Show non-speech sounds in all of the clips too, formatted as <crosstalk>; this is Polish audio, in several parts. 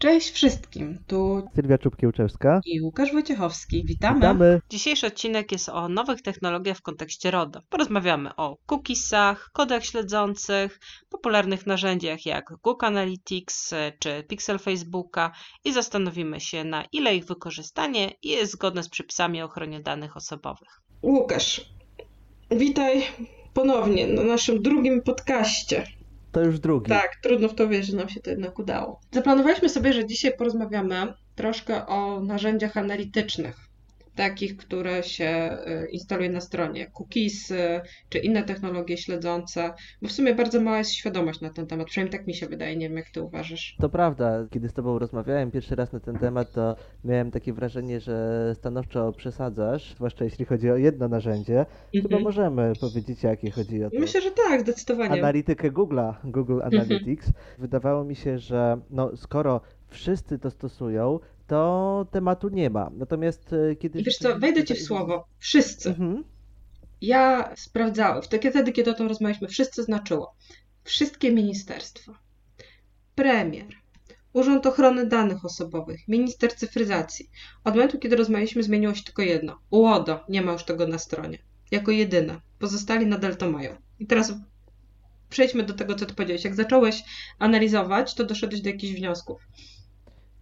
Cześć wszystkim, tu Sylwia Czubkiełczewska i Łukasz Wojciechowski. Witamy. Witamy. Dzisiejszy odcinek jest o nowych technologiach w kontekście RODO. Porozmawiamy o cookiesach, kodach śledzących, popularnych narzędziach jak Google Analytics czy Pixel Facebooka i zastanowimy się na ile ich wykorzystanie jest zgodne z przepisami o ochronie danych osobowych. Łukasz, witaj ponownie na naszym drugim podcaście. To już drugi. Tak, trudno w to wierzyć, że nam się to jednak udało. Zaplanowaliśmy sobie, że dzisiaj porozmawiamy troszkę o narzędziach analitycznych, takich, które się y, instaluje na stronie, cookiesy czy inne technologie śledzące, bo w sumie bardzo mała jest świadomość na ten temat, przynajmniej tak mi się wydaje, nie wiem jak ty uważasz. To prawda, kiedy z Tobą rozmawiałem pierwszy raz na ten temat, to miałem takie wrażenie, że stanowczo przesadzasz, zwłaszcza jeśli chodzi o jedno narzędzie. Chyba Mhm. możemy powiedzieć, jakie chodzi o to. Myślę, że tak, zdecydowanie. Analitykę Google'a, Google Mhm. Analytics. Wydawało mi się, że no, skoro wszyscy to stosują, to tematu nie ma. Natomiast e, kiedy... I wiesz co, wejdę ci w słowo. Wszyscy. Mhm. Ja sprawdzałem, wtedy, wtedy, kiedy o tym rozmawialiśmy, wszyscy znaczyło. Wszystkie ministerstwa, premier, Urząd Ochrony Danych Osobowych, minister cyfryzacji. Od momentu, kiedy rozmawialiśmy, zmieniło się tylko jedno. UODO nie ma już tego na stronie. Jako jedyne. Pozostali nadal to mają. I teraz przejdźmy do tego, co ty powiedziałeś. Jak zacząłeś analizować, to doszedłeś do jakichś wniosków.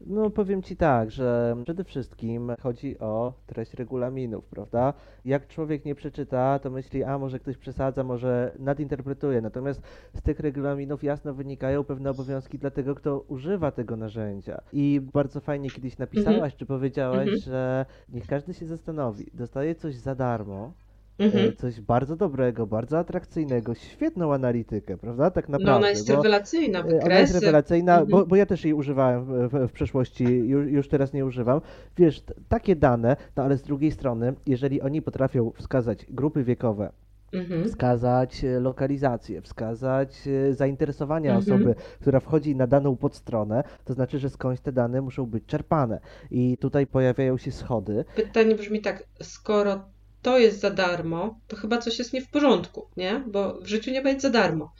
No powiem Ci tak, że przede wszystkim chodzi o treść regulaminów, prawda? Jak człowiek nie przeczyta, to myśli, a może ktoś przesadza, może nadinterpretuje. Natomiast z tych regulaminów jasno wynikają pewne obowiązki dla tego, kto używa tego narzędzia. I bardzo fajnie kiedyś napisałaś, czy powiedziałaś, Mhm. że niech każdy się zastanowi. Dostaje coś za darmo, Mhm. coś bardzo dobrego, bardzo atrakcyjnego, świetną analitykę, prawda? Tak naprawdę. No ona jest bo- rewelacyjna, E, Ona jest wykresy. rewelacyjna, Mhm. bo, bo ja też jej używałem w, w, w przeszłości, już, już teraz nie używam. Wiesz, takie dane, no ale z drugiej strony, jeżeli oni potrafią wskazać grupy wiekowe, Mhm. wskazać e, lokalizację, wskazać e, zainteresowania Mhm. osoby, która wchodzi na daną podstronę, to znaczy, że skądś te dane muszą być czerpane. I tutaj pojawiają się schody. Pytanie brzmi tak, skoro to jest za darmo, to chyba coś jest nie w porządku, nie? Bo w życiu nie będzie za darmo.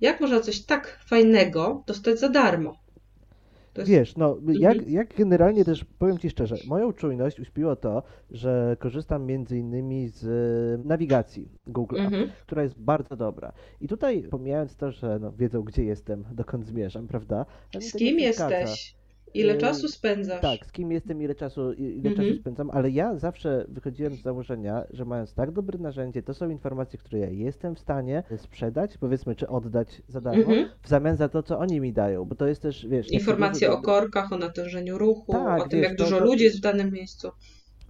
Jak można coś tak fajnego dostać za darmo? Jest... Wiesz, no jak, jak generalnie też powiem Ci szczerze, moją czujność uśpiło to, że korzystam między innymi z e, nawigacji Google, Mhm. która jest bardzo dobra. I tutaj pomijając to, że no, wiedzą gdzie jestem, dokąd zmierzam, prawda? Z kim jesteś? Ile czasu spędzasz? Tak, z kim jestem, ile czasu, ile Mhm. czasu spędzam, ale ja zawsze wychodziłem z założenia, że mając tak dobre narzędzie, to są informacje, które ja jestem w stanie sprzedać, powiedzmy, czy oddać za darmo, Mhm. w zamian za to, co oni mi dają, bo to jest też, wiesz... Informacje o korkach, o natężeniu ruchu, Tak, o tym, wiesz, jak dużo to- ludzi jest w danym miejscu.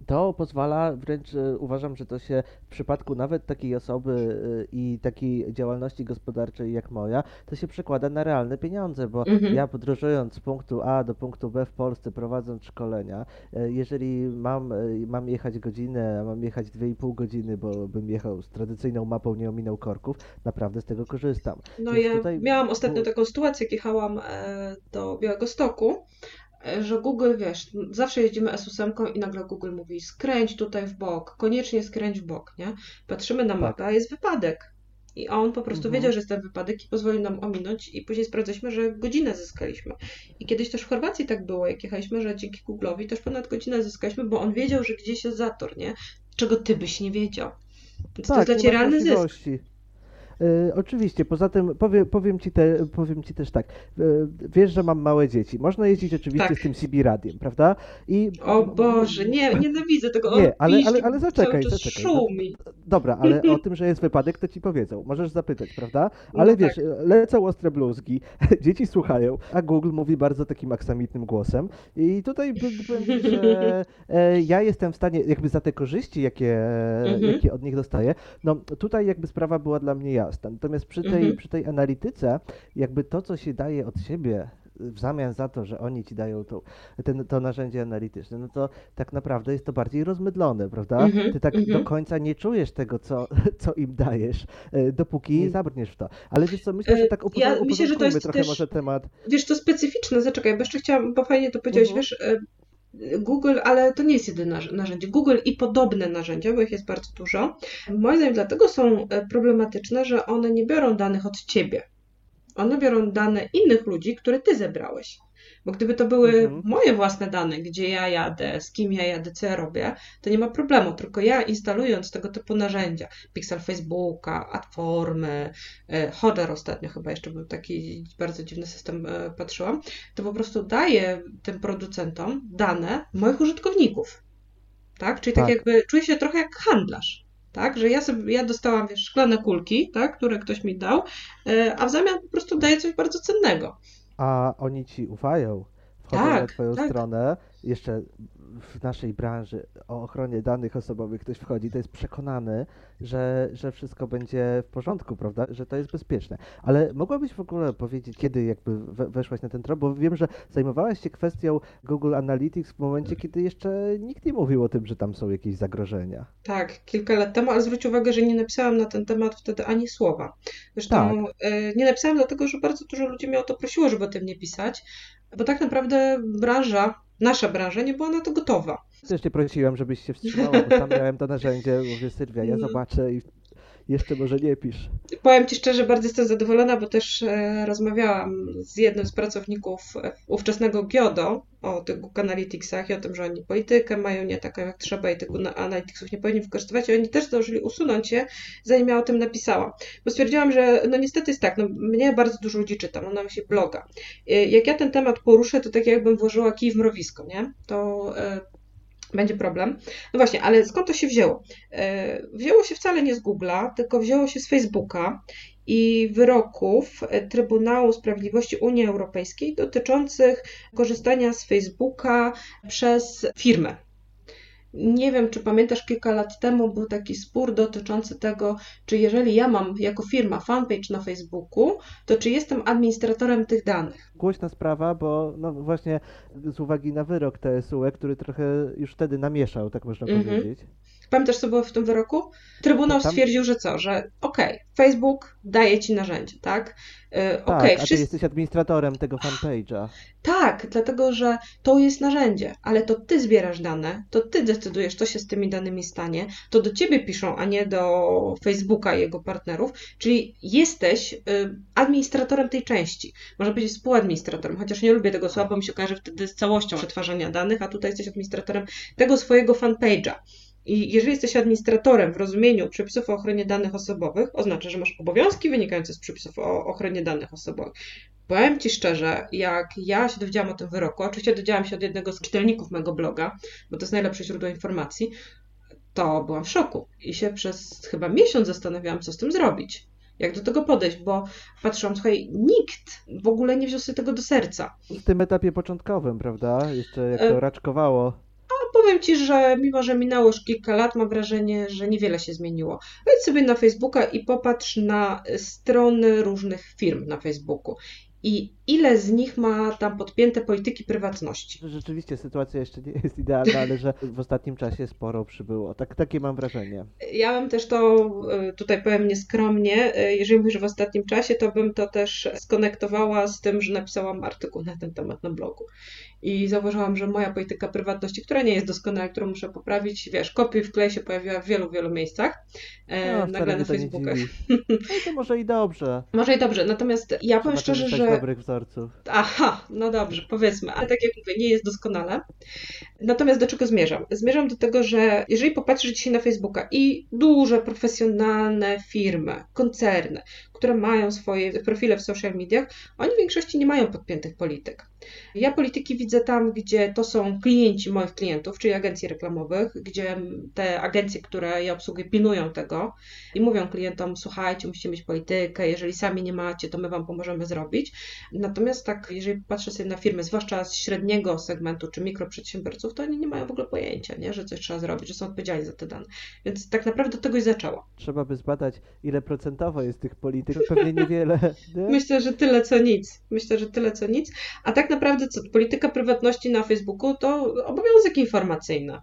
To pozwala, wręcz e, uważam, że to się w przypadku nawet takiej osoby e, i takiej działalności gospodarczej jak moja, to się przekłada na realne pieniądze, bo Mhm. ja podróżując z punktu A do punktu B w Polsce, prowadząc szkolenia, e, jeżeli mam, mam jechać godzinę, a mam jechać 2,5 godziny, bo bym jechał z tradycyjną mapą, nie ominął korków, naprawdę z tego korzystam. No Więc ja tutaj miałam ostatnio taką sytuację, jak jechałam do Białegostoku, że Google, wiesz, zawsze jeździmy S8 i nagle Google mówi skręć tutaj w bok, koniecznie skręć w bok, nie? Patrzymy na Tak. mapę, a jest wypadek. I on po prostu Mhm. wiedział, że jest ten wypadek i pozwolił nam ominąć i później sprawdzaliśmy, że godzinę zyskaliśmy. I kiedyś też w Chorwacji tak było, jak jechaliśmy, że dzięki Google'owi też ponad godzinę zyskaliśmy, bo on wiedział, że gdzieś jest zator, nie? Czego ty byś nie wiedział. Więc to jest dla nie ciebie realny zysk. E, oczywiście, poza tym powie, powiem, ci te, powiem Ci też tak, e, wiesz, że mam małe dzieci, można jeździć oczywiście Tak. z tym CB radiem, prawda? I O Boże, nie, nienawidzę tego. Nie, ale- ale- ale zaczekaj, zaczekaj. Szumi. Dobra, ale <laughs> o tym, że jest wypadek, to Ci powiedzą, możesz zapytać, prawda? Ale No wiesz, tak. lecą ostre bluzgi, <laughs> dzieci słuchają, a Google mówi bardzo takim aksamitnym głosem i tutaj powiem że e, ja jestem w stanie, jakby za te korzyści, jakie, Mhm. jakie od nich dostaję, no tutaj jakby sprawa była dla mnie jasna. Natomiast przy tej, Mhm. przy tej analityce, jakby to, co się daje od siebie w zamian za to, że oni ci dają to, ten, to narzędzie analityczne, no to tak naprawdę jest to bardziej rozmydlone, prawda? Mhm, Ty tak mhm. do końca nie czujesz tego, co, <laughs> co im dajesz, e, dopóki Mm. nie zabrniesz w to. Ale wiesz co, myślę, że E, tak uporząd- ja myślę, że to jest trochę też- może temat. Wiesz, to specyficzne, zaczekaj, bo jeszcze chciałam, bo fajnie to powiedziałeś, Mhm. wiesz, e, Google, ale to nie jest jedyne narz- narzędzie. Google i podobne narzędzia, bo ich jest bardzo dużo, moim zdaniem dlatego są e, problematyczne, że one nie biorą danych od ciebie. One biorą dane innych ludzi, które ty zebrałeś. Bo gdyby to były Mhm. moje własne dane, gdzie ja jadę, z kim ja jadę, co ja robię, to nie ma problemu. Tylko ja instalując tego typu narzędzia, Pixel Facebooka, Adformy, e, Hodder ostatnio chyba jeszcze był taki bardzo dziwny system, e, patrzyłam, to po prostu daję tym producentom dane moich użytkowników. Tak? Czyli tak, Tak. jakby czuję się trochę jak handlarz. Tak, że ja sobie, ja dostałam wiesz, szklane kulki, tak, które ktoś mi dał, e, a w zamian po prostu daję coś bardzo cennego. A oni ci ufają. Wchodzą Tak, na twoją tak. stronę. Jeszcze w naszej branży o ochronie danych osobowych ktoś wchodzi, to jest przekonany, że, że wszystko będzie w porządku, prawda? Że to jest bezpieczne. Ale mogłabyś w ogóle powiedzieć, kiedy jakby we- weszłaś na ten trop? Bo wiem, że zajmowałaś się kwestią Google Analytics w momencie, kiedy jeszcze nikt nie mówił o tym, że tam są jakieś zagrożenia. Tak, kilka lat temu, ale zwróć uwagę, że nie napisałam na ten temat wtedy ani słowa. Zresztą e, nie napisałam dlatego, że bardzo dużo ludzi mnie o to prosiło, żeby o tym nie pisać, bo tak naprawdę branża, nasza branża nie była na to gotowa. Też prosiłem, żebyś się wstrzymała, bo sam miałem to narzędzie. Mówię, Sylwia, ja Mhm. zobaczę i jeszcze może nie pisz. Powiem Ci szczerze, bardzo jestem zadowolona, bo też e, rozmawiałam z jednym z pracowników ówczesnego GIODO o tych Google Analyticsach i o tym, że oni politykę mają nie taką jak trzeba i tych Analyticsów nie powinni wykorzystywać i oni też zdążyli usunąć je, zanim ja o tym napisałam. Bo stwierdziłam, że no niestety jest tak, no mnie bardzo dużo ludzi czyta, mam na myśli bloga. E, Jak ja ten temat poruszę, to tak jakbym włożyła kij w mrowisko, nie? To e, będzie problem. No właśnie, ale skąd to się wzięło? E, Wzięło się wcale nie z Google'a, tylko wzięło się z Facebooka i wyroków e, Trybunału Sprawiedliwości Unii Europejskiej dotyczących korzystania z Facebooka przez firmę. Nie wiem, czy pamiętasz, kilka lat temu był taki spór dotyczący tego, czy jeżeli ja mam jako firma fanpage na Facebooku, to czy jestem administratorem tych danych. Głośna sprawa, bo no właśnie z uwagi na wyrok TSUE, który trochę już wtedy namieszał, tak można Mhm. powiedzieć. Pamiętasz, co było w tym wyroku? Trybunał Tam- stwierdził, że co, że okej, Facebook daje ci narzędzie, tak? Yy, Tak, okej, a ty jesteś administratorem tego fanpage'a. Tak, dlatego że to jest narzędzie, ale to ty zbierasz dane, to ty decydujesz, co się z tymi danymi stanie, to do ciebie piszą, a nie do Facebooka i jego partnerów, czyli jesteś y, administratorem tej części. Można powiedzieć współadministratorem, chociaż nie lubię tego słowa, bo mi się kojarzy wtedy z całością przetwarzania danych, a tutaj jesteś administratorem tego swojego fanpage'a. I jeżeli jesteś administratorem w rozumieniu przepisów o ochronie danych osobowych, oznacza, że masz obowiązki wynikające z przepisów o ochronie danych osobowych. Powiem Ci szczerze, jak ja się dowiedziałam o tym wyroku, oczywiście dowiedziałam się od jednego z czytelników mego bloga, bo to jest najlepsze źródło informacji, to byłam w szoku i się przez chyba miesiąc zastanawiałam, co z tym zrobić. Jak do tego podejść, bo patrzyłam, słuchaj, nikt w ogóle nie wziął sobie tego do serca. W tym etapie początkowym, prawda? Jeszcze jak E, to raczkowało. A powiem Ci, że mimo, że minęło już kilka lat, mam wrażenie, że niewiele się zmieniło. Wejdź sobie na Facebooka i popatrz na strony różnych firm na Facebooku. I ile z nich ma tam podpięte polityki prywatności. Rzeczywiście sytuacja jeszcze nie jest idealna, ale że w ostatnim czasie sporo przybyło. Tak, takie mam wrażenie. Ja bym też to, y, tutaj powiem nieskromnie, y, jeżeli mówisz w ostatnim czasie, to bym to też skonektowała z tym, że napisałam artykuł na ten temat na blogu. I zauważyłam, że moja polityka prywatności, która nie jest doskonała, którą muszę poprawić, wiesz, kopiuj w klej się pojawiła w wielu, wielu miejscach, e, No, nagle na Facebookach. <laughs> No i to może i dobrze. Może i dobrze, natomiast ja powiem szczerze, że... dobrych wzorców. Aha, no dobrze, powiedzmy, ale tak jak mówię, nie jest doskonale. Natomiast do czego zmierzam? Zmierzam do tego, że jeżeli popatrzysz dzisiaj na Facebooka i duże, profesjonalne firmy, koncerny, które mają swoje profile w social mediach, oni w większości nie mają podpiętych polityk. Ja polityki widzę tam, gdzie to są klienci moich klientów, czyli agencji reklamowych, gdzie te agencje, które ja obsługuję, pilnują tego i mówią klientom: Słuchajcie, musicie mieć politykę, jeżeli sami nie macie, to my Wam pomożemy zrobić. Natomiast tak, jeżeli patrzę sobie na firmy, zwłaszcza z średniego segmentu czy mikroprzedsiębiorców, to oni nie mają w ogóle pojęcia, nie? że coś trzeba zrobić, że są odpowiedzialni za te dane. Więc tak naprawdę od tego i zaczęło. Trzeba by zbadać, ile procentowo jest tych polityk. Pewnie niewiele. <laughs> Nie? Myślę, że tyle co nic. Myślę, że tyle co nic. A tak naprawdę co? Polityka prywatności na Facebooku to obowiązek informacyjny.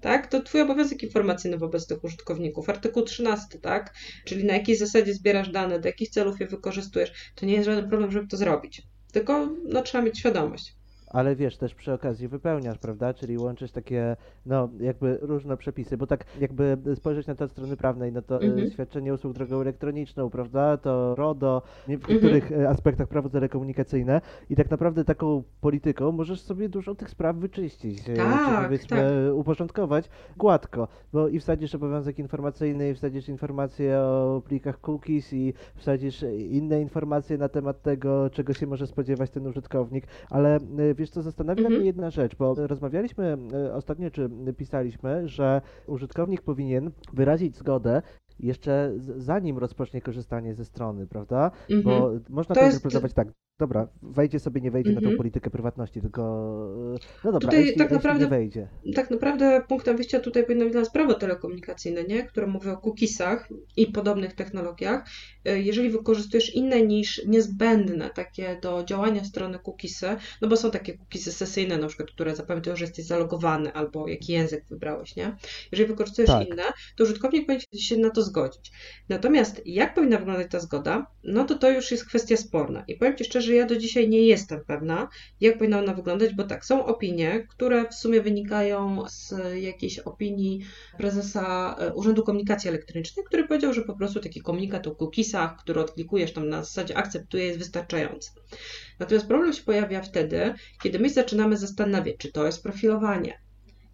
Tak? To twój obowiązek informacyjny wobec tych użytkowników. Artykuł 13, tak? Czyli na jakiej zasadzie zbierasz dane, do jakich celów je wykorzystujesz. To nie jest żaden problem, żeby to zrobić. Tylko no, trzeba mieć świadomość. Ale wiesz, też przy okazji wypełniasz, prawda? Czyli łączysz takie, no, jakby różne przepisy, bo tak jakby spojrzeć na to od strony prawnej, no to e, Mhm. świadczenie usług drogą elektroniczną, prawda? To RODO, nie, w Mhm. niektórych e, aspektach prawo telekomunikacyjne i tak naprawdę taką polityką możesz sobie dużo tych spraw wyczyścić, e, czy Tak, powiedzmy uporządkować gładko, bo i wsadzisz obowiązek informacyjny, i wsadzisz informacje o plikach cookies, i wsadzisz inne informacje na temat tego, czego się może spodziewać ten użytkownik, ale e, wiesz co, zastanawia Mhm. mnie jedna rzecz, bo rozmawialiśmy e, ostatnio, czy pisaliśmy, że użytkownik powinien wyrazić zgodę jeszcze zanim rozpocznie korzystanie ze strony, prawda? Mhm. Bo można To to, jest- interpretować tak, dobra, wejdzie sobie, nie wejdzie na tą Mhm. politykę prywatności, tylko no dobra, Tutaj jeśli, tak jeśli naprawdę- nie wejdzie. tak naprawdę punktem wyjścia tutaj powinno być dla nas prawo telekomunikacyjne, nie? które mówi o cookiesach i podobnych technologiach. E, Jeżeli wykorzystujesz inne niż niezbędne takie do działania strony cookiesy, no bo są takie cookiesy sesyjne na przykład, które zapamiętują, że jesteś zalogowany albo jaki język wybrałeś, nie? Jeżeli wykorzystujesz Tak. inne, to użytkownik powinien się na to zgodzić. Natomiast jak powinna wyglądać ta zgoda, no to to już jest kwestia sporna. I powiem Ci szczerze, ja do dzisiaj nie jestem pewna, jak powinna ona wyglądać, bo tak, są opinie, które w sumie wynikają z jakiejś opinii prezesa e, Urzędu Komunikacji Elektronicznej, który powiedział, że po prostu taki komunikat o cookiesach, który odklikujesz tam na zasadzie akceptuję, jest wystarczający. Natomiast problem się pojawia wtedy, kiedy my zaczynamy zastanawiać, czy to jest profilowanie.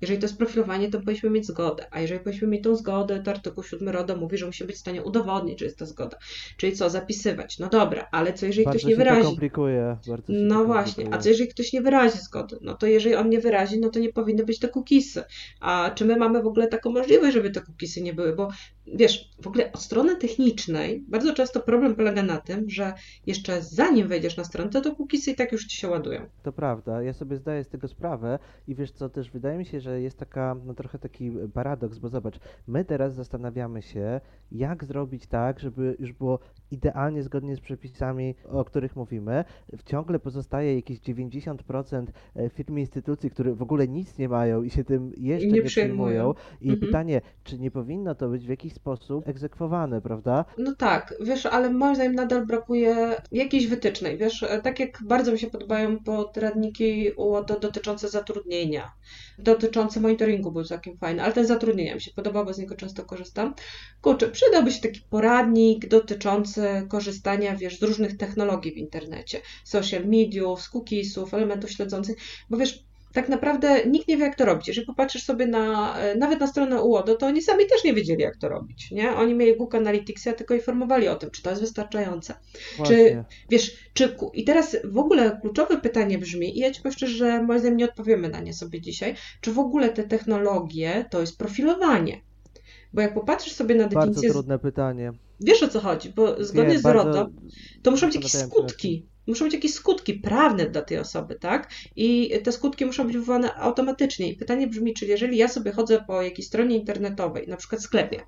Jeżeli to jest profilowanie, to powinniśmy mieć zgodę, a jeżeli powinniśmy mieć tą zgodę, to artykuł 7 RODO mówi, że musimy być w stanie udowodnić, że jest to zgoda. Czyli co, zapisywać. No dobra, ale co jeżeli Bardzo ktoś nie się to wyrazi? komplikuje. Bardzo się No właśnie, a co jeżeli ktoś nie wyrazi zgody? No to jeżeli on nie wyrazi, no to nie powinny być te cookiesy. A czy my mamy w ogóle taką możliwość, żeby te cookiesy nie były? Bo wiesz, w ogóle od strony technicznej bardzo często problem polega na tym, że jeszcze zanim wejdziesz na stronę, to te cookiesy i tak już ci się ładują. To prawda, ja sobie zdaję z tego sprawę i wiesz co, też wydaje mi się, że jest taka, no trochę taki paradoks, bo zobacz, my teraz zastanawiamy się, jak zrobić tak, żeby już było idealnie zgodnie z przepisami, o których mówimy. Ciągle pozostaje jakieś 90% e, firm i instytucji, które w ogóle nic nie mają i się tym jeszcze nie nie, przejmują. przejmują. I Mhm. pytanie, czy nie powinno to być w jakiś sposób egzekwowane, prawda? No tak, wiesz, ale moim zdaniem nadal brakuje jakiejś wytycznej, wiesz, tak jak bardzo mi się podobają podradniki UODO dotyczące zatrudnienia, dotyczące monitoringu był całkiem fajny, ale ten zatrudnienia mi się podobał, bo z niego często korzystam. Kurczę, przydałby się taki poradnik dotyczący korzystania, wiesz, z różnych technologii w internecie, social mediów, z cookiesów, elementów śledzących, bo wiesz, tak naprawdę nikt nie wie, jak to robić. Jeżeli popatrzysz sobie na, e, nawet na stronę UODO, to oni sami też nie wiedzieli, jak to robić, nie? Oni mieli Google Analyticsa, tylko informowali o tym, czy to jest wystarczające. Właśnie. Wiesz, czy... I teraz w ogóle kluczowe pytanie brzmi, i ja Ci powiem szczerze, że moim zdaniem nie odpowiemy na nie sobie dzisiaj, czy w ogóle te technologie to jest profilowanie? Bo jak popatrzysz sobie na Bardzo definicję, trudne pytanie. Wiesz o co chodzi, bo zgodnie Wiem, z RODO, to muszą być jakieś skutki. Muszą być jakieś skutki prawne dla tej osoby, tak? I te skutki muszą być wywołane automatycznie. I pytanie brzmi, czy jeżeli ja sobie chodzę po jakiejś stronie internetowej, na przykład sklepie,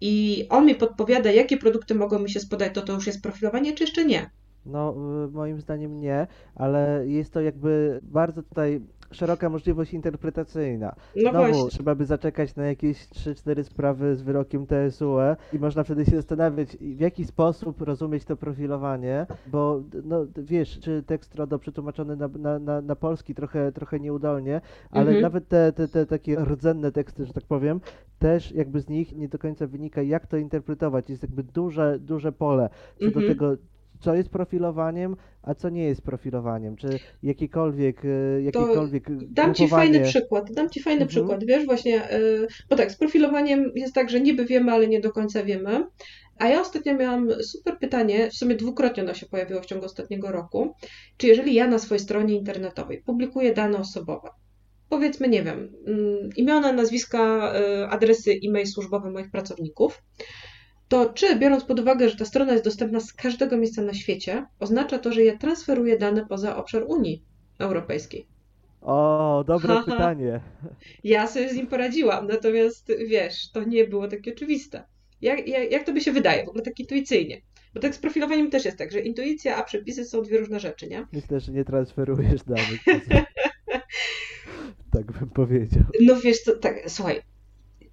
i on mi podpowiada, jakie produkty mogą mi się spodać, to to już jest profilowanie, czy jeszcze nie? No, y, moim zdaniem nie, ale jest to jakby bardzo tutaj szeroka możliwość interpretacyjna. No Znowu właśnie. trzeba by zaczekać na jakieś 3-4 sprawy z wyrokiem TSUE i można wtedy się zastanawiać, w jaki sposób rozumieć to profilowanie, bo no wiesz, czy tekst RODO przetłumaczony na, na, na, na polski trochę, trochę nieudolnie, ale Mhm. nawet te, te, te takie rdzenne teksty, że tak powiem, też jakby z nich nie do końca wynika, jak to interpretować. Jest jakby duże, duże pole co do Mhm. tego, co jest profilowaniem, a co nie jest profilowaniem, czy jakiekolwiek, e, jakiekolwiek Dam ci fajny przykład, dam ci fajny Mhm. przykład, wiesz, właśnie, y, bo tak, z profilowaniem jest tak, że niby wiemy, ale nie do końca wiemy. A ja ostatnio miałam super pytanie, w sumie dwukrotnie ono się pojawiło w ciągu ostatniego roku, czy jeżeli ja na swojej stronie internetowej publikuję dane osobowe, powiedzmy, nie wiem, mm, imiona, nazwiska, y, adresy e-mail służbowe moich pracowników, to czy biorąc pod uwagę, że ta strona jest dostępna z każdego miejsca na świecie, oznacza to, że ja transferuję dane poza obszar Unii Europejskiej? O, dobre pytanie. Ja sobie z nim poradziłam, natomiast wiesz, to nie było takie oczywiste. Jak, jak, jak to by się wydaje, w ogóle tak intuicyjnie? Bo tak z profilowaniem też jest tak, że intuicja a przepisy są dwie różne rzeczy, nie? Myślę, że nie transferujesz danych. <laughs> tak bym powiedział. No wiesz co, tak, słuchaj,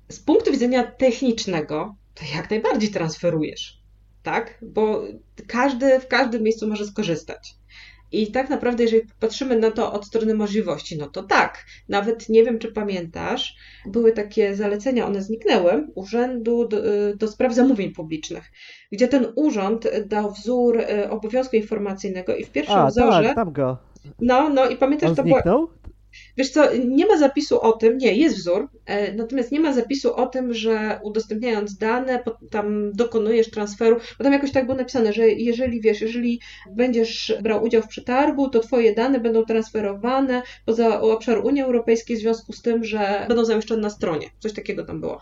z punktu widzenia technicznego, to jak najbardziej transferujesz, tak? Bo każdy w każdym miejscu może skorzystać. I tak naprawdę, jeżeli patrzymy na to od strony możliwości, no to tak. Nawet nie wiem, czy pamiętasz, były takie zalecenia, one zniknęły, Urzędu do, do Spraw Zamówień Publicznych, gdzie ten urząd dał wzór e, obowiązku informacyjnego i w pierwszym A, wzorze. tak, tam go. No, no i pamiętasz, On to było. Wiesz co, nie ma zapisu o tym, nie, jest wzór, e, natomiast nie ma zapisu o tym, że udostępniając dane, tam dokonujesz transferu, bo tam jakoś tak było napisane, że jeżeli wiesz, jeżeli będziesz brał udział w przetargu, to twoje dane będą transferowane poza obszar Unii Europejskiej w związku z tym, że będą zamieszczone na stronie. Coś takiego tam było.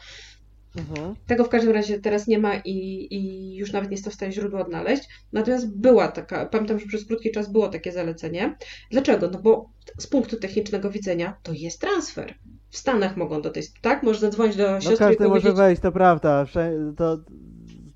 Mhm. Tego w każdym razie teraz nie ma i, i już nawet nie jestem w stanie źródła odnaleźć. Natomiast była taka, pamiętam, że przez krótki czas było takie zalecenie. Dlaczego? No bo z punktu technicznego widzenia to jest transfer. W Stanach mogą do tej, tak? Możesz zadzwonić do No siostry i każdy może powiedzieć, wejść, to prawda. To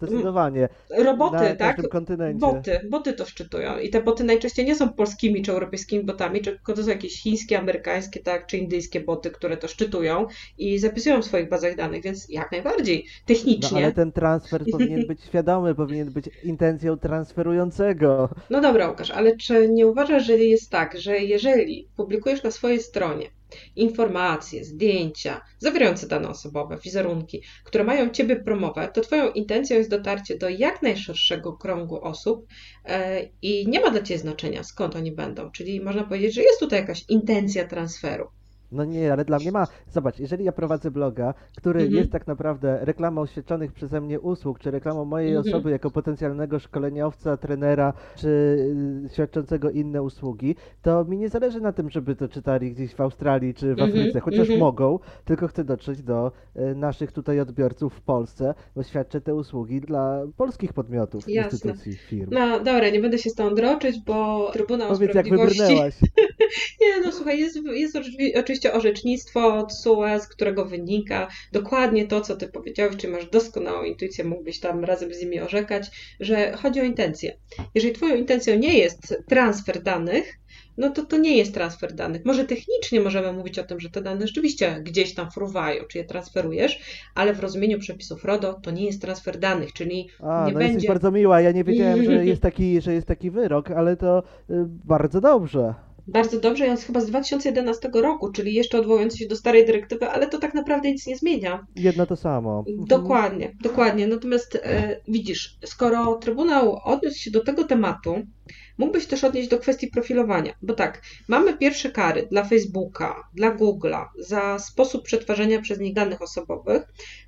zdecydowanie. roboty, na tak? kontynencie. Boty, boty to szczytują i te boty najczęściej nie są polskimi czy europejskimi botami, tylko to są jakieś chińskie, amerykańskie, tak, czy indyjskie boty, które to szczytują i zapisują w swoich bazach danych, więc jak najbardziej No technicznie. ale ten transfer powinien być świadomy, powinien być intencją transferującego. No dobra, Łukasz, ale czy nie uważasz, że jest tak, że jeżeli publikujesz na swojej stronie informacje, zdjęcia zawierające dane osobowe, wizerunki, które mają Ciebie promować, to Twoją intencją jest dotarcie do jak najszerszego kręgu osób e, i nie ma dla Ciebie znaczenia, skąd oni będą. Czyli można powiedzieć, że jest tutaj jakaś intencja transferu. No nie, ale dla mnie ma. Zobacz, jeżeli ja prowadzę bloga, który Mhm. jest tak naprawdę reklamą świadczonych przeze mnie usług, czy reklamą mojej Mhm. osoby jako potencjalnego szkoleniowca, trenera, czy y, świadczącego inne usługi, to mi nie zależy na tym, żeby to czytali gdzieś w Australii czy w Mhm, Afryce, chociaż mogą, tylko chcę dotrzeć do y, naszych tutaj odbiorców w Polsce, bo świadczę te usługi dla polskich podmiotów, Jasne. instytucji, firm. No dobra, nie będę się z tą droczyć, bo Trybunał Powiedz, jak Sprawiedliwości... wybrnęłaś. <laughs> Nie, no słuchaj, jest, jest oczywi- oczywiście orzecznictwo od SUE, z którego wynika dokładnie to, co ty powiedziałeś, czy masz doskonałą intuicję, mógłbyś tam razem z nimi orzekać, że chodzi o intencję. Jeżeli twoją intencją nie jest transfer danych, no to to nie jest transfer danych. Może technicznie możemy mówić o tym, że te dane rzeczywiście gdzieś tam fruwają, czy je transferujesz, ale w rozumieniu przepisów RODO to nie jest transfer danych, czyli A, nie no będzie... bardzo miła. Ja nie wiedziałem, że <laughs> jest taki, że jest taki wyrok, ale to y, bardzo dobrze. Bardzo dobrze, on jest chyba z 2011 roku, czyli jeszcze odwołujący się do starej dyrektywy, ale to tak naprawdę nic nie zmienia. Jedno to samo. Mhm. Dokładnie, dokładnie. Natomiast e, widzisz, skoro Trybunał odniósł się do tego tematu, mógłbyś też odnieść do kwestii profilowania, bo tak, mamy pierwsze kary dla Facebooka, dla Google'a za sposób przetwarzania przez nich danych osobowych,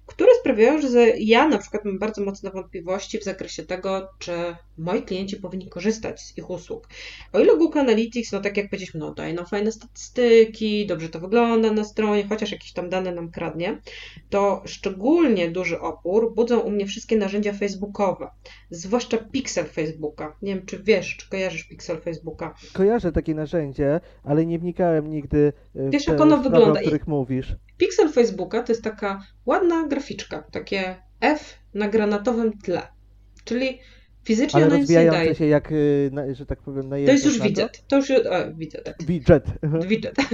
które sprawiają, że ja na przykład mam bardzo mocne wątpliwości w zakresie tego, czy moi klienci powinni korzystać z ich usług. O ile Google Analytics, no tak jak powiedzieliśmy, no daje nam fajne statystyki, dobrze to wygląda na stronie, chociaż jakieś tam dane nam kradnie, to szczególnie duży opór budzą u mnie wszystkie narzędzia facebookowe, zwłaszcza Pixel Facebooka. Nie wiem, czy wiesz, czy kojarzysz Pixel Facebooka. Kojarzę takie narzędzie, ale nie wnikałem nigdy y, w Wiesz, te jak ono wygląda o których mówisz. Pixel Facebooka to jest taka ładna graficzka, takie F na granatowym tle. Czyli fizycznie Ale rozwijające się jak, y, na, że tak powiem, na To jest już widget. To już o, widget. Widget. Widget. <laughs>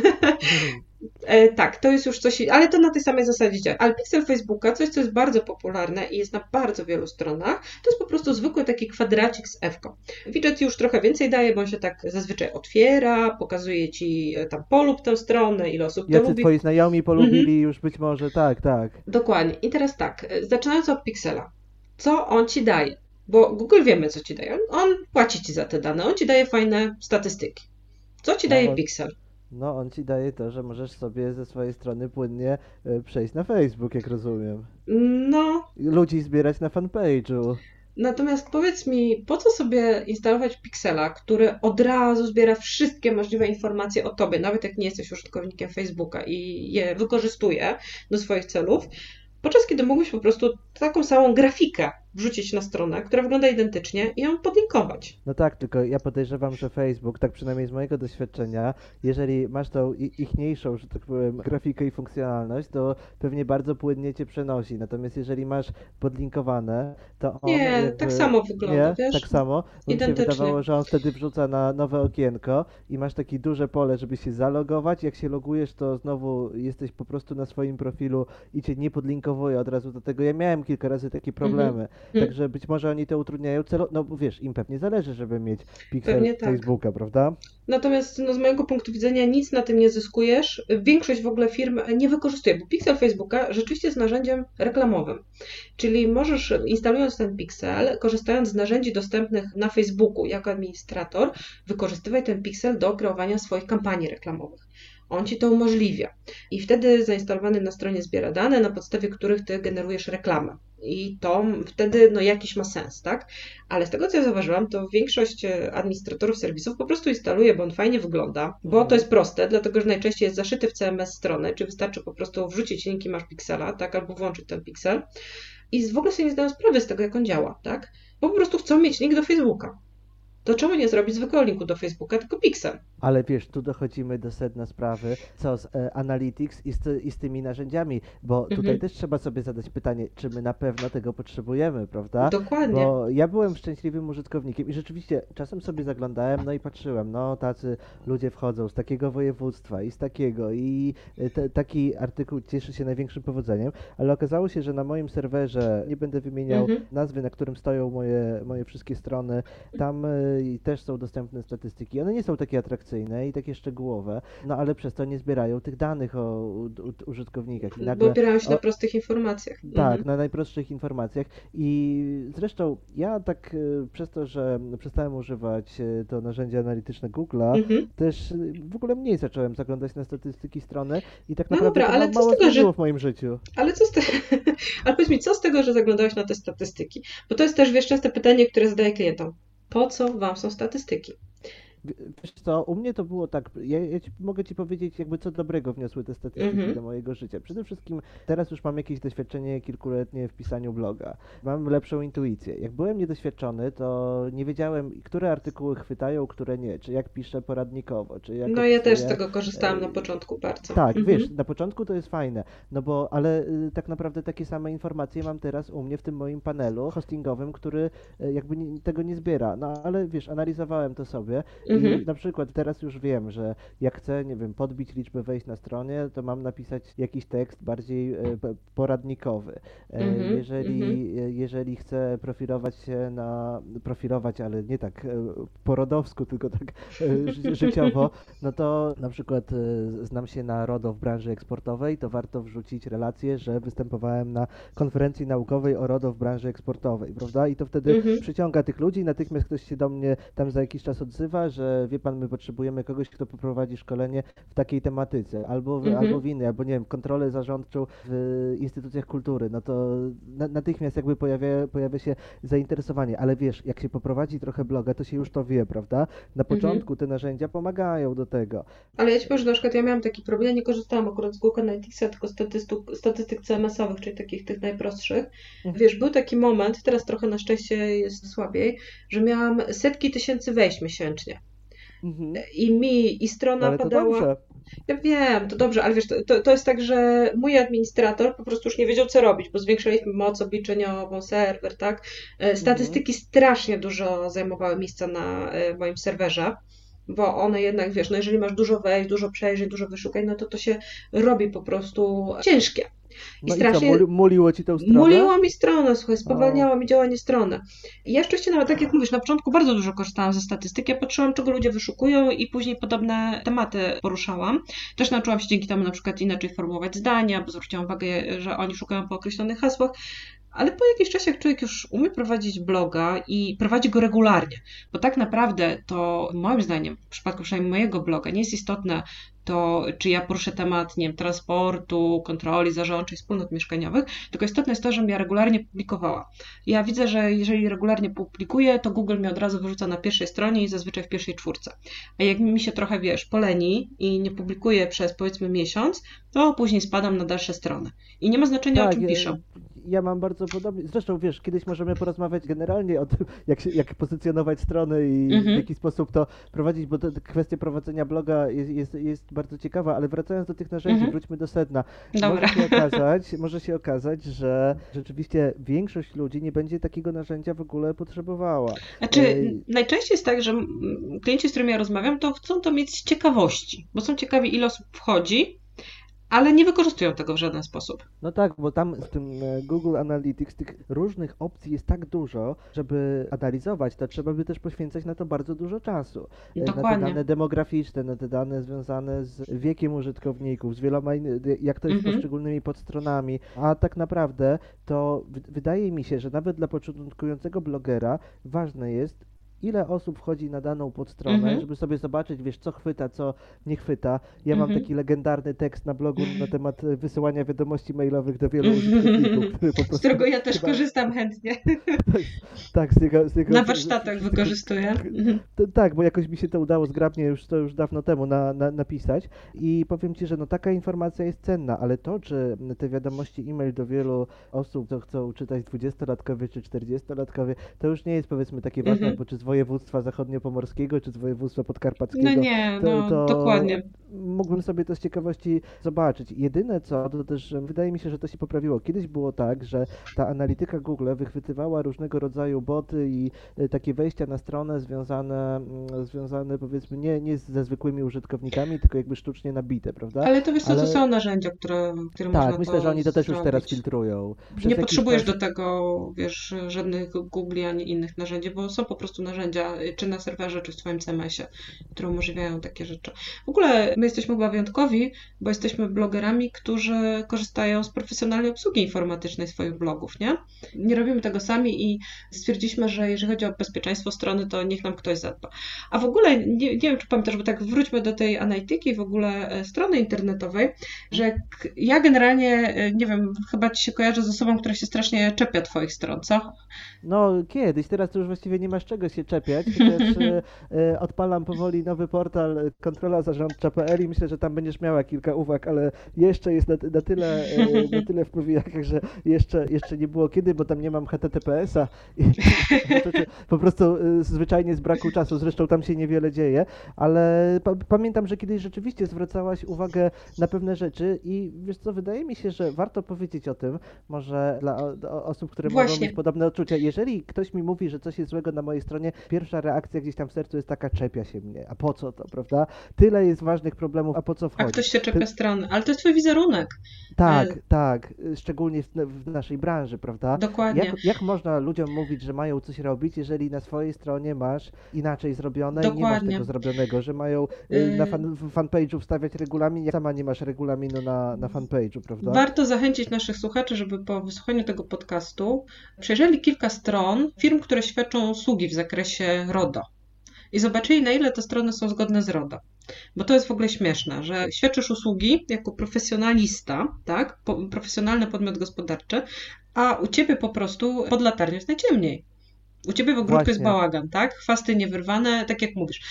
E, tak, to jest już coś, ale to na tej samej zasadzie działa. Ale Pixel Facebooka, coś co jest bardzo popularne i jest na bardzo wielu stronach, to jest po prostu zwykły taki kwadracik z F-ką. Widget już trochę więcej daje, bo on się tak zazwyczaj otwiera, pokazuje ci e, tam polub tę stronę, ile osób to Jacy lubi. twoi znajomi polubili już być może, tak, tak. Dokładnie. I teraz tak, e, zaczynając od Pixela. Co on ci daje? Bo Google wiemy, co ci daje. On, płaci ci za te dane, on ci daje fajne statystyki. Co ci No, daje on- Pixel? No, on ci daje to, że możesz sobie ze swojej strony płynnie y, przejść na Facebook, jak rozumiem. No, Ludzi zbierać na fanpage'u. Natomiast powiedz mi, po co sobie instalować Pixela, który od razu zbiera wszystkie możliwe informacje o tobie, nawet jak nie jesteś użytkownikiem Facebooka i je wykorzystuje do swoich celów, podczas kiedy mógłbyś po prostu taką samą grafikę wrzucić na stronę, która wygląda identycznie i ją podlinkować. No tak, tylko ja podejrzewam, że Facebook, tak przynajmniej z mojego doświadczenia, jeżeli masz tą ichniejszą, że tak powiem, grafikę i funkcjonalność, to pewnie bardzo płynnie cię przenosi. Natomiast jeżeli masz podlinkowane, to on Nie, jakby... tak samo wygląda, Nie, wiesz? tak samo. Bo mi się Identycznie. wydawało, że on wtedy wrzuca na nowe okienko i masz takie duże pole, żeby się zalogować. Jak się logujesz, to znowu jesteś po prostu na swoim profilu i cię nie podlinkowuje od razu do tego. Ja miałem kilka razy takie problemy, Hmm. Także być może oni to utrudniają celo, no bo wiesz, im pewnie zależy, żeby mieć pixel tak. Facebooka, prawda? Natomiast no, z mojego punktu widzenia nic na tym nie zyskujesz. Większość w ogóle firm nie wykorzystuje, bo pixel Facebooka rzeczywiście jest narzędziem reklamowym. Czyli możesz instalując ten pixel, korzystając z narzędzi dostępnych na Facebooku jako administrator, wykorzystywać ten pixel do kreowania swoich kampanii reklamowych. On ci to umożliwia. I wtedy zainstalowany na stronie zbiera dane, na podstawie których ty generujesz reklamę. I to wtedy no, jakiś ma sens, tak? Ale z tego, co ja zauważyłam, to większość e, administratorów serwisów po prostu instaluje, bo on fajnie wygląda, bo to jest proste, dlatego że najczęściej jest zaszyty w CMS strony, czy wystarczy po prostu wrzucić linki masz piksela, tak? Albo włączyć ten piksel. I w ogóle sobie nie zdają sprawy z tego, jak on działa, tak? Bo po prostu chcą mieć link do Facebooka to czemu nie zrobić zwykłego linku do Facebooka, tylko Pixel? Ale wiesz, tu dochodzimy do sedna sprawy, co z e, Analytics i z, i z, tymi narzędziami, bo tutaj mhm. też trzeba sobie zadać pytanie, czy my na pewno tego potrzebujemy, prawda? Dokładnie. Bo ja byłem szczęśliwym użytkownikiem i rzeczywiście czasem sobie zaglądałem, no i patrzyłem, no tacy ludzie wchodzą z takiego województwa i z takiego i e, te, taki artykuł cieszy się największym powodzeniem, ale okazało się, że na moim serwerze, nie będę wymieniał mhm. nazwy, na którym stoją moje, moje wszystkie strony, tam e, i też są dostępne statystyki. One nie są takie atrakcyjne i takie szczegółowe, no ale przez to nie zbierają tych danych o u, u, użytkownikach. I nagle, Bo opierają się o, na prostych informacjach. Tak, mhm. na najprostszych informacjach. I zresztą ja tak e, przez to, że przestałem używać e, to narzędzie analityczne Google'a, mhm. też e, w ogóle mniej zacząłem zaglądać na statystyki strony i tak no naprawdę dobra, ale mało tego, że... w moim życiu. Ale co z tego, <laughs> ale powiedz mi, co z tego, że zaglądałeś na te statystyki? Bo to jest też, wiesz, częste pytanie, które zadaję klientom po co Wam są statystyki? Wiesz co, u mnie to było tak, ja, ja ci, mogę Ci powiedzieć jakby co dobrego wniosły te statystyki mm -hmm. do mojego życia. Przede wszystkim teraz już mam jakieś doświadczenie kilkuletnie w pisaniu bloga. Mam lepszą intuicję. Jak byłem niedoświadczony, to nie wiedziałem, które artykuły chwytają, które nie, czy jak piszę poradnikowo, czy jak... No ja też z tego korzystałam na początku bardzo. Tak, mm -hmm. wiesz, na początku to jest fajne, no bo, ale y, tak naprawdę takie same informacje mam teraz u mnie w tym moim panelu hostingowym, który y, jakby tego nie zbiera. No ale wiesz, analizowałem to sobie Mhm. I na przykład teraz już wiem, że jak chcę, nie wiem, podbić liczbę wejść na stronie, to mam napisać jakiś tekst bardziej e, poradnikowy. E, mhm. Jeżeli, mhm. E, jeżeli chcę profilować się na, profilować, ale nie tak po rodowsku, tylko tak <laughs> życiowo, no to na przykład znam się na RODO w branży eksportowej, to warto wrzucić relację, że występowałem na konferencji naukowej o RODO w branży eksportowej, prawda? I to wtedy mhm. przyciąga tych ludzi, natychmiast ktoś się do mnie tam za jakiś czas odzywa, że że wie pan, my potrzebujemy kogoś, kto poprowadzi szkolenie w takiej tematyce, albo w, mhm. albo w innej, albo nie wiem, kontrolę zarządczą w instytucjach kultury, no to na, natychmiast jakby pojawia, pojawia się zainteresowanie, ale wiesz, jak się poprowadzi trochę bloga, to się już to wie, prawda? Na mhm. początku mhm. te narzędzia pomagają do tego. Ale ja ci powiem, że na przykład ja miałam taki problem, ja nie korzystałam akurat z Google Analyticsa, tylko statystyk, statystyk CMS-owych, czyli takich tych najprostszych. Mhm. Wiesz, był taki moment, teraz trochę na szczęście jest słabiej, że miałam setki tysięcy wejść miesięcznie. Mhm. I mi, i strona ale podała. Dobrze. Ja wiem, to dobrze, ale wiesz, to, to jest tak, że mój administrator po prostu już nie wiedział, co robić, bo zwiększyliśmy moc obliczeniową, serwer, tak? E, mhm. Statystyki mhm. strasznie dużo zajmowały miejsca na e, moim serwerze bo one jednak, wiesz, no jeżeli masz dużo wejść, dużo przejrzeć, dużo wyszukań, no to to się robi po prostu ciężkie. I no strasznie. I co, muliło ci tę stronę? Muliło mi stronę, słuchaj, spowalniało mi działanie strony. I ja szczęście nawet, tak jak mówisz, na początku bardzo dużo korzystałam ze statystyki, ja patrzyłam, czego ludzie wyszukują i później podobne tematy poruszałam. Też nauczyłam się dzięki temu na przykład inaczej formułować zdania, bo zwróciłam uwagę, że oni szukają po określonych hasłach. Ale po jakimś czasie, jak człowiek już umie prowadzić bloga i prowadzi go regularnie, bo tak naprawdę to moim zdaniem, w przypadku przynajmniej mojego bloga, nie jest istotne to, czy ja poruszę temat, nie wiem, transportu, kontroli zarządczej, wspólnot mieszkaniowych, tylko istotne jest to, żebym ja regularnie publikowała. Ja widzę, że jeżeli regularnie publikuję, to Google mnie od razu wyrzuca na pierwszej stronie i zazwyczaj w pierwszej czwórce. A jak mi się trochę, wiesz, poleni i nie publikuję przez powiedzmy miesiąc, to później spadam na dalsze strony. I nie ma znaczenia, tak, o czym piszę ja mam bardzo podobnie. Zresztą wiesz, kiedyś możemy porozmawiać generalnie o tym, jak, się, jak pozycjonować strony i mhm. w jaki sposób to prowadzić, bo to, kwestia prowadzenia bloga jest, jest, jest bardzo ciekawa, ale wracając do tych narzędzi, mhm. wróćmy do sedna. Dobra. Może się, <laughs> okazać, może się okazać, że rzeczywiście większość ludzi nie będzie takiego narzędzia w ogóle potrzebowała. Znaczy, Ej... najczęściej jest tak, że klienci, z którymi ja rozmawiam, to chcą to mieć z ciekawości, bo są ciekawi, ile osób wchodzi, ale nie wykorzystują tego w żaden sposób. No tak, bo tam w tym e, Google Analytics tych różnych opcji jest tak dużo, żeby analizować, to trzeba by też poświęcać na to bardzo dużo czasu. E, Na te Dokładnie. dane demograficzne, na te dane związane z wiekiem użytkowników, z wieloma, jak to jest Mhm. poszczególnymi podstronami. A tak naprawdę to wydaje mi się, że nawet dla początkującego blogera ważne jest, ile osób wchodzi na daną podstronę, Mhm. żeby sobie zobaczyć, wiesz, co chwyta, co nie chwyta. Ja mam Mhm. taki legendarny tekst na blogu na temat e, wysyłania wiadomości mailowych do wielu Mhm. użytkowników. Z którego ja też chyba- korzystam chętnie. <laughs> Tak, z jego... Z jego Na warsztatach wykorzystuję. Mhm. tak, bo jakoś mi się to udało zgrabnie już to już dawno temu na, na, napisać i powiem Ci, że no taka informacja jest cenna, ale to, czy te wiadomości e-mail do wielu osób, co chcą czytać 20-latkowie czy 40-latkowie, to już nie jest powiedzmy takie ważne, Mhm. bo czy z województwa zachodniopomorskiego, czy z województwa podkarpackiego. No nie, to- no to dokładnie. Mógłbym sobie to z ciekawości zobaczyć. Jedyne co, to też wydaje mi się, że to się poprawiło. Kiedyś było tak, że ta analityka Google wychwytywała różnego rodzaju boty i e, takie wejścia na stronę związane, związane powiedzmy nie, nie ze zwykłymi użytkownikami, tylko jakby sztucznie nabite, prawda? Ale to wiesz co, to ale- są narzędzia, które, które tak, można myślę, to że oni to też już teraz zrobić. filtrują. Przez Nie potrzebujesz czas- do tego, wiesz, żadnych Google ani innych narzędzi, bo są po prostu narzędzia, y, czy na serwerze, czy w Twoim CMS-ie, które umożliwiają takie rzeczy. W ogóle my jesteśmy chyba wyjątkowi, bo jesteśmy blogerami, którzy korzystają z profesjonalnej obsługi informatycznej swoich blogów, nie? Nie robimy tego sami i stwierdziliśmy, że jeżeli chodzi o bezpieczeństwo strony, to niech nam ktoś zadba. A w ogóle, nie, nie wiem, czy pamiętasz, bo tak wróćmy do tej analityki, w ogóle e, strony internetowej, że ja generalnie, e, nie wiem, chyba ci się kojarzę z osobą, która się strasznie czepia twoich stron, co? No kiedyś, teraz to już właściwie nie masz czego się czepiać, chociaż <laughs> e, e, odpalam powoli nowy portal e, kontrola zarządcza.pl i myślę, że tam będziesz miała kilka uwag, ale jeszcze jest na, na tyle, na tyle w powijakach, że jeszcze, jeszcze nie było kiedy, bo tam nie mam HTTPS-a i po prostu zwyczajnie z braku czasu, zresztą tam się niewiele dzieje, ale pa, pamiętam, że kiedyś rzeczywiście zwracałaś uwagę na pewne rzeczy i wiesz co, wydaje mi się, że warto powiedzieć o tym, może dla osób, które mogą Właśnie. mieć podobne odczucia. Jeżeli ktoś mi mówi, że coś jest złego na mojej stronie, pierwsza reakcja gdzieś tam w sercu jest taka, czepia się mnie. A po co to, prawda? Tyle jest ważnych problemów, a po co A wchodzi? ktoś się czepia strony, ale to jest twój wizerunek. Tak, e- tak, y, szczególnie w, w naszej branży, prawda? Dokładnie. Jak, jak można ludziom mówić, że mają coś robić, jeżeli na swojej stronie masz inaczej zrobione i nie masz Dokładnie. tego zrobionego, że mają y, Y- na fan, fanpage'u wstawiać regulamin, sama nie masz regulaminu na, na fanpage'u, prawda? Warto zachęcić naszych słuchaczy, żeby po wysłuchaniu tego podcastu przejrzeli kilka stron firm, które świadczą usługi w zakresie RODO i zobaczyli, na ile te strony są zgodne z RODO. Bo to jest w ogóle śmieszne, że świadczysz usługi jako profesjonalista, tak? Po, profesjonalny podmiot gospodarczy, a u ciebie po prostu pod latarnią jest najciemniej. U ciebie w ogródku jest bałagan, tak? Chwasty niewyrwane, tak jak mówisz.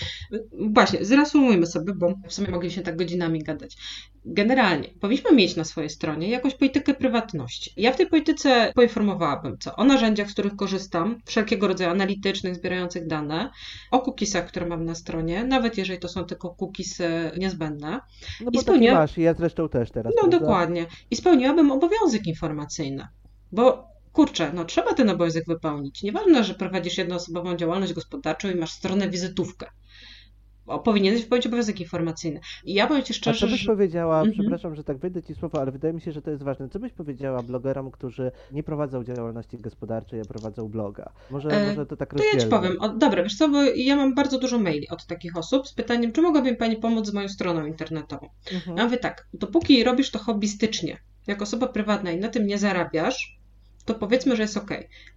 Właśnie, zreasumujmy sobie, bo w sumie mogliśmy tak godzinami gadać. Generalnie, powinniśmy mieć na swojej stronie jakąś politykę prywatności. Ja w tej polityce poinformowałabym, co o narzędziach, z których korzystam, wszelkiego rodzaju analitycznych, zbierających dane, o cookiesach, które mam na stronie, nawet jeżeli to są tylko cookiesy niezbędne. No i bo taki spełnia- masz i ja zresztą też teraz, No prawda? dokładnie. I spełniłabym obowiązek informacyjny. Bo kurczę, no trzeba ten obowiązek wypełnić. Nieważne, że prowadzisz jednoosobową działalność gospodarczą i masz stronę wizytówkę. O, powinieneś wypełnić obowiązek informacyjny. I ja powiem Ci A szczerze, co byś że... powiedziała, Mhm. przepraszam, że tak wejdę Ci słowo, ale wydaje mi się, że to jest ważne. Co byś powiedziała blogerom, którzy nie prowadzą działalności gospodarczej, a prowadzą bloga? Może, E, może to tak To ja Ci powiem. O, dobra, wiesz co, bo ja mam bardzo dużo maili od takich osób z pytaniem, czy mogłaby Pani pomóc z moją stroną internetową. Mhm. Ja mówię tak, dopóki robisz to hobbystycznie, jako osoba prywatna i na tym nie zarabiasz, to powiedzmy, że jest ok.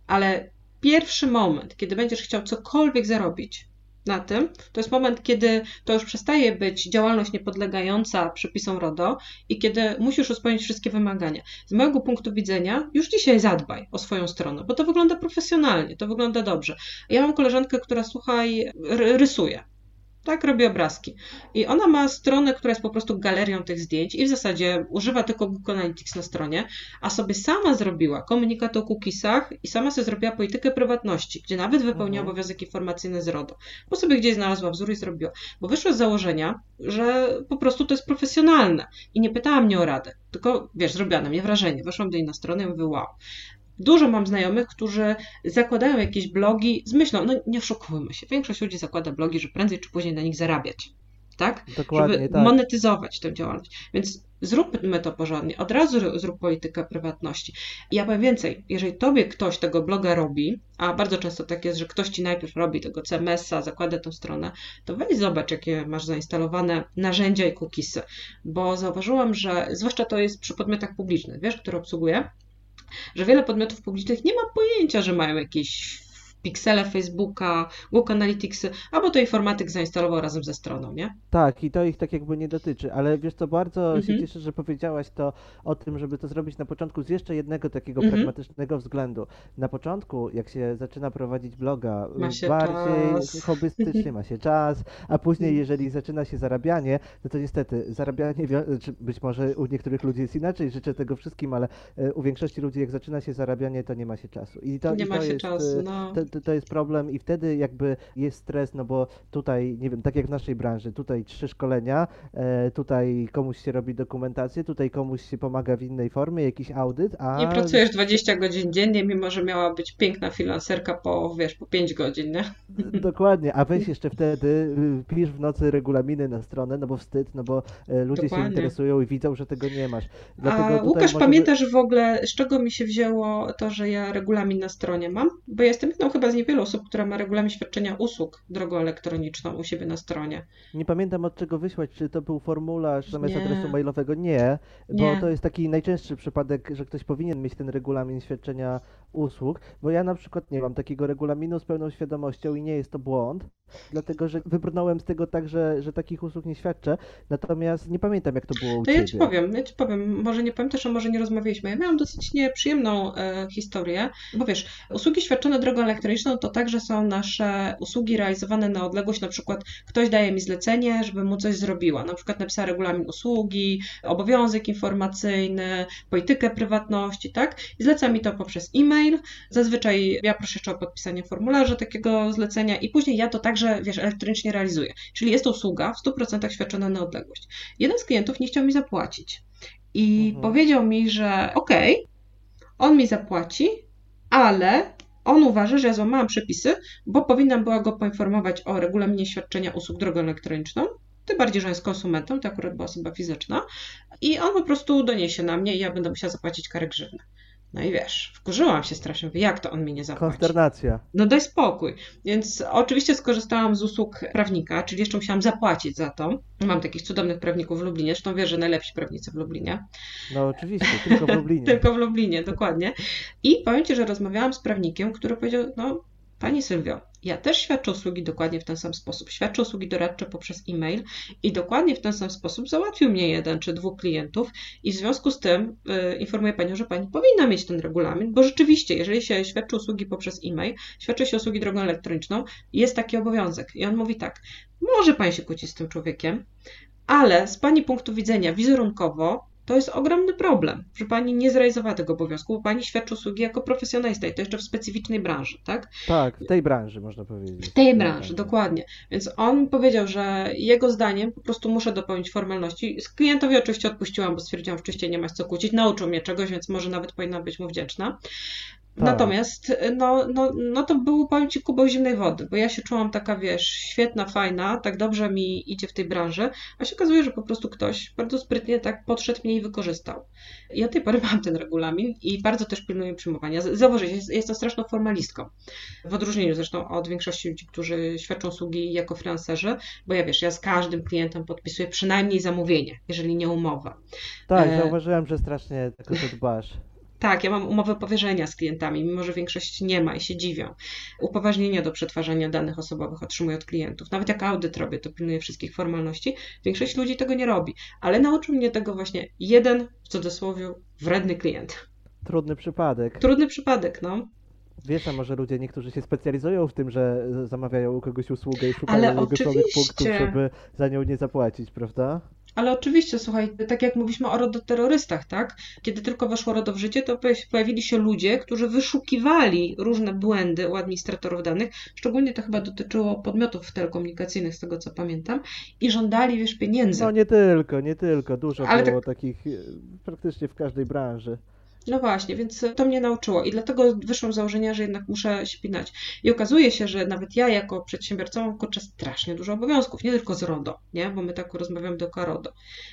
Ale pierwszy moment, kiedy będziesz chciał cokolwiek zarobić na tym, to jest moment, kiedy to już przestaje być działalność niepodlegająca przepisom RODO i kiedy musisz już spełnić wszystkie wymagania. Z mojego punktu widzenia, już dzisiaj zadbaj o swoją stronę, bo to wygląda profesjonalnie, to wygląda dobrze. Ja mam koleżankę, która, słuchaj, ry- rysuje. Tak, robi obrazki. I ona ma stronę, która jest po prostu galerią tych zdjęć i w zasadzie używa tylko Google Analytics na stronie, a sobie sama zrobiła komunikat o cookiesach i sama sobie zrobiła politykę prywatności, gdzie nawet wypełnia Mhm. obowiązek informacyjny z RODO. Bo sobie gdzieś znalazła wzór i zrobiła. Bo wyszła z założenia, że po prostu to jest profesjonalne i nie pytała mnie o radę, tylko wiesz, zrobiła na mnie wrażenie. Weszłam do niej na stronę i mówię, wow. Dużo mam znajomych, którzy zakładają jakieś blogi z myślą, no nie oszukujmy się, większość ludzi zakłada blogi, że prędzej czy później na nich zarabiać. tak? Dokładnie, Żeby tak. monetyzować tę działalność. Więc zróbmy to porządnie, od razu zrób politykę prywatności. Ja powiem więcej, jeżeli tobie ktoś tego bloga robi, a bardzo często tak jest, że ktoś ci najpierw robi tego CMS-a, zakłada tą stronę, to weź zobacz, jakie masz zainstalowane narzędzia i cookiesy, bo zauważyłam, że zwłaszcza to jest przy podmiotach publicznych, wiesz, które obsługuję, że wiele podmiotów publicznych nie ma pojęcia, że mają jakieś piksele Facebooka, Google Analyticsy, albo to informatyk zainstalował razem ze stroną, nie? Tak, i to ich tak jakby nie dotyczy, ale wiesz co, bardzo się Mhm. cieszę, że powiedziałaś to o tym, żeby to zrobić na początku z jeszcze jednego takiego Mhm. pragmatycznego względu. Na początku, jak się zaczyna prowadzić bloga, Ma y, się bardziej czas. <laughs> hobbystycznie ma się czas, a później jeżeli zaczyna się zarabianie, no to niestety zarabianie, być może u niektórych ludzi jest inaczej, życzę tego wszystkim, ale y, u większości ludzi jak zaczyna się zarabianie, to nie ma się czasu. I to, nie i ma to się jest, czasu, y, no. to, to, jest problem i wtedy jakby jest stres, no bo tutaj, nie wiem, tak jak w naszej branży, tutaj trzy szkolenia, e, tutaj komuś się robi dokumentację, tutaj komuś się pomaga w innej formie, jakiś audyt, a... Nie pracujesz 20 godzin dziennie, mimo że miała być piękna freelancerka po, wiesz, po 5 godzin, nie? Dokładnie, a weź jeszcze wtedy, y, pisz w nocy regulaminy na stronę, no bo wstyd, no bo e, ludzie się Dokładnie. interesują i widzą, że tego nie masz. Dlatego A Łukasz, może- pamiętasz w ogóle, z czego mi się wzięło to, że ja regulamin na stronie mam? Bo ja jestem jedną chyba z niewielu osób, która ma regulamin świadczenia usług drogą elektroniczną u siebie na stronie. Nie pamiętam od czego wysłać, czy to był formularz zamiast Nie. adresu mailowego. Nie, bo Nie. to jest taki najczęstszy przypadek, że ktoś powinien mieć ten regulamin świadczenia usług, bo ja na przykład nie mam takiego regulaminu z pełną świadomością i nie jest to błąd, dlatego że wybrnąłem z tego tak, że, że takich usług nie świadczę, natomiast nie pamiętam jak to było u To ja ciebie. ci powiem, ja ci powiem, może nie pamiętasz, a może nie rozmawialiśmy. Ja miałam dosyć nieprzyjemną e, historię, bo wiesz, usługi świadczone drogą elektroniczną to także są nasze usługi realizowane na odległość, na przykład ktoś daje mi zlecenie, żebym mu coś zrobiła, na przykład napisała regulamin usługi, obowiązek informacyjny, politykę prywatności, tak? I zleca mi to poprzez e-mail. Zazwyczaj ja proszę jeszcze o podpisanie formularza takiego zlecenia i później ja to także, wiesz, elektronicznie realizuję. Czyli jest to usługa w 100% świadczona na odległość. Jeden z klientów nie chciał mi zapłacić i Mhm. powiedział mi, że okej, on mi zapłaci, ale on uważa, że ja złamałam przepisy, bo powinnam była go poinformować o regulaminie świadczenia usług drogą elektroniczną. Tym bardziej, że on jest konsumentem, to akurat była osoba fizyczna. I on po prostu doniesie na mnie i ja będę musiała zapłacić karę grzywny. No i wiesz, wkurzyłam się strasznie, mówię, jak to on mi nie zapłaci? Konsternacja. No daj spokój. Więc oczywiście skorzystałam z usług prawnika, czyli jeszcze musiałam zapłacić za to. Mam takich cudownych prawników w Lublinie, zresztą wiesz, że najlepsi prawnicy w Lublinie. No oczywiście, tylko w <laughs> Lublinie. Tylko w Lublinie, dokładnie. I powiem Ci, że rozmawiałam z prawnikiem, który powiedział, no Pani Sylwio, ja też świadczę usługi dokładnie w ten sam sposób. Świadczę usługi doradcze poprzez e-mail i dokładnie w ten sam sposób załatwił mnie jeden czy dwóch klientów i w związku z tym y, informuję Panią, że Pani powinna mieć ten regulamin, bo rzeczywiście, jeżeli się świadczy usługi poprzez e-mail, świadczy się usługi drogą elektroniczną, jest taki obowiązek. I on mówi tak, może Pani się kłócić z tym człowiekiem, ale z Pani punktu widzenia wizerunkowo to jest ogromny problem, że Pani nie zrealizowała tego obowiązku, bo Pani świadczy usługi jako profesjonalista i to jeszcze w specyficznej branży, tak? Tak, w tej branży można powiedzieć. W tej branży, dokładnie. Więc on powiedział, że jego zdaniem po prostu muszę dopełnić formalności. Z klientowi oczywiście odpuściłam, bo stwierdziłam, że oczywiście nie ma co kłócić, nauczył mnie czegoś, więc może nawet powinna być mu wdzięczna. Tak. Natomiast no, no, no to był, powiem Ci, kubeł zimnej wody, bo ja się czułam taka, wiesz, świetna, fajna, tak dobrze mi idzie w tej branży, a się okazuje, że po prostu ktoś bardzo sprytnie tak podszedł mnie i wykorzystał. Od tej pory <laughs> mam ten regulamin i bardzo też pilnuję przyjmowania. Zauważyć, jest, jestem straszną formalistką. W odróżnieniu zresztą od większości ludzi, którzy świadczą usługi jako freelancerzy, bo ja wiesz, ja z każdym klientem podpisuję przynajmniej zamówienie, jeżeli nie umowę. Tak, E, zauważyłem, że strasznie tak o to dbasz. Tak, ja mam umowę powierzenia z klientami, mimo że większość nie ma i się dziwią. Upoważnienia do przetwarzania danych osobowych otrzymuję od klientów. Nawet jak audyt robię, to pilnuję wszystkich formalności. Większość ludzi tego nie robi, ale nauczył mnie tego właśnie jeden, w cudzysłowie, wredny klient. Trudny przypadek. Trudny przypadek, no. Wiesz, a może ludzie niektórzy się specjalizują w tym, że zamawiają u kogoś usługę i szukają oczywiście. punktów, żeby za nią nie zapłacić, prawda? Ale oczywiście, słuchaj, tak jak mówiliśmy o rodoterrorystach, tak? Kiedy tylko weszło RODO w życie, to pojaw- pojawili się ludzie, którzy wyszukiwali różne błędy u administratorów danych, szczególnie to chyba dotyczyło podmiotów telekomunikacyjnych, z tego co pamiętam, i żądali, wiesz, pieniędzy. No nie tylko, nie tylko. Dużo Ale było takich e, praktycznie w każdej branży. No właśnie, więc to mnie nauczyło i dlatego wyszłam z założenia, że jednak muszę śpinać. I okazuje się, że nawet ja jako przedsiębiorca mam kurczę strasznie dużo obowiązków, nie tylko z RODO, nie? bo my tak rozmawiamy do RODO.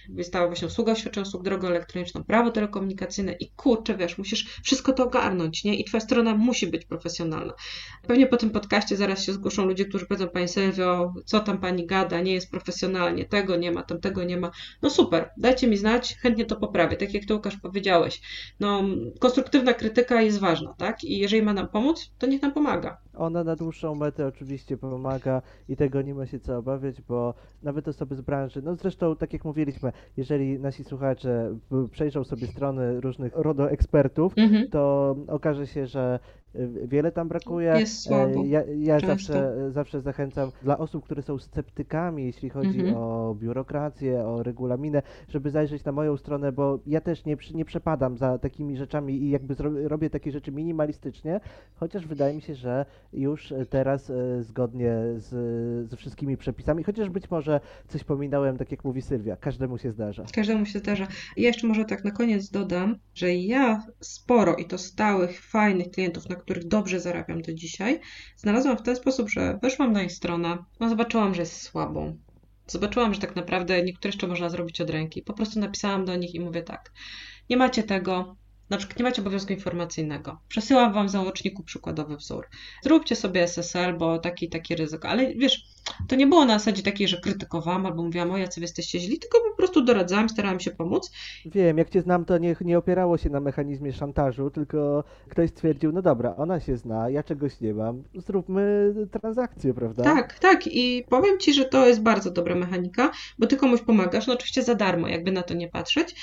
Wystała właśnie usługa świadczenia usług drogą elektroniczną, prawo telekomunikacyjne i kurczę, wiesz, musisz wszystko to ogarnąć, nie? I twoja strona musi być profesjonalna. Pewnie po tym podcaście zaraz się zgłoszą ludzie, którzy powiedzą, pani Sylwio, co tam pani gada, nie jest profesjonalnie, tego nie ma, tamtego nie ma. No super, dajcie mi znać, chętnie to poprawię. Tak jak ty Łukasz powiedziałeś, no konstruktywna krytyka jest ważna, tak? I jeżeli ma nam pomóc, to niech nam pomaga. Ona na dłuższą metę oczywiście pomaga i tego nie ma się co obawiać, bo nawet osoby z branży, no zresztą tak jak mówiliśmy, jeżeli nasi słuchacze przejrzą sobie strony różnych RODO ekspertów, mhm. to okaże się, że y, wiele tam brakuje. Jest słabo. E, ja, ja zawsze, zawsze zachęcam dla osób, które są sceptykami, jeśli chodzi mhm. o biurokrację, o regulaminę, żeby zajrzeć na moją stronę, bo ja też nie, nie przepadam za takimi rzeczami i jakby robię takie rzeczy minimalistycznie, chociaż wydaje mi się, że już teraz e, zgodnie z, ze wszystkimi przepisami, chociaż być może coś pominąłem, tak jak mówi Sylwia, każdemu się zdarza. Każdemu się zdarza. Ja jeszcze może tak na koniec dodam, że ja sporo i to stałych, fajnych klientów, na których dobrze zarabiam do dzisiaj, znalazłam w ten sposób, że weszłam na ich stronę, no zobaczyłam, że jest słabą. Zobaczyłam, że tak naprawdę niektóre jeszcze można zrobić od ręki. Po prostu napisałam do nich i mówię tak. Nie macie tego, na przykład nie macie obowiązku informacyjnego. Przesyłam wam w załączniku przykładowy wzór. Zróbcie sobie SSL, bo taki taki ryzyko. Ale wiesz, to nie było na zasadzie takiej, że krytykowałam albo mówiłam, o jacy jesteście źli, tylko po prostu doradzałam, starałam się pomóc. Wiem, jak cię znam, to nie, nie opierało się na mechanizmie szantażu, tylko ktoś stwierdził, no dobra, ona się zna, ja czegoś nie mam, zróbmy transakcję, prawda? Tak, tak i powiem ci, że to jest bardzo dobra mechanika, bo ty komuś pomagasz, no oczywiście za darmo, jakby na to nie patrzeć,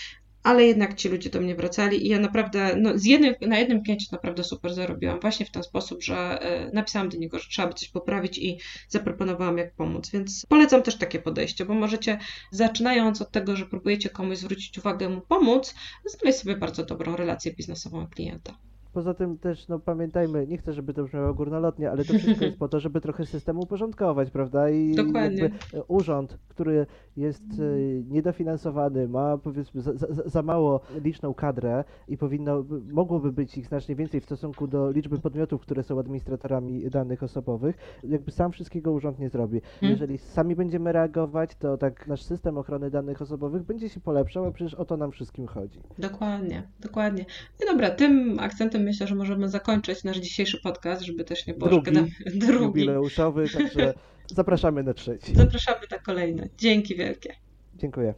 ale jednak ci ludzie do mnie wracali i ja naprawdę, no z jednym, na jednym kliencie naprawdę super zarobiłam, właśnie w ten sposób, że e, napisałam do niego, że trzeba by coś poprawić i zaproponowałam jak pomóc, więc polecam też takie podejście, bo możecie zaczynając od tego, że próbujecie komuś zwrócić uwagę, mu pomóc, znaleźć sobie bardzo dobrą relację biznesową klienta. Poza tym też, no pamiętajmy, nie chcę, żeby to brzmiało górnolotnie, ale to wszystko <laughs> jest po to, żeby trochę system uporządkować, prawda? I Dokładnie. Jakby urząd, który jest e, niedofinansowany, ma powiedzmy za, za, za, mało liczną kadrę i powinno, mogłoby być ich znacznie więcej w stosunku do liczby podmiotów, które są administratorami danych osobowych, jakby sam wszystkiego urząd nie zrobi. Hmm. Jeżeli sami będziemy reagować, to tak nasz system ochrony danych osobowych będzie się polepszał, a przecież o to nam wszystkim chodzi. Dokładnie, dokładnie. No dobra, tym akcentem myślę, że możemy zakończyć nasz dzisiejszy podcast, żeby też nie było drugi, <laughs> drugi. jubileuszowy, także <laughs> zapraszamy na trzeci. Zapraszamy na kolejne. Dzięki wielkie. Dziękuję.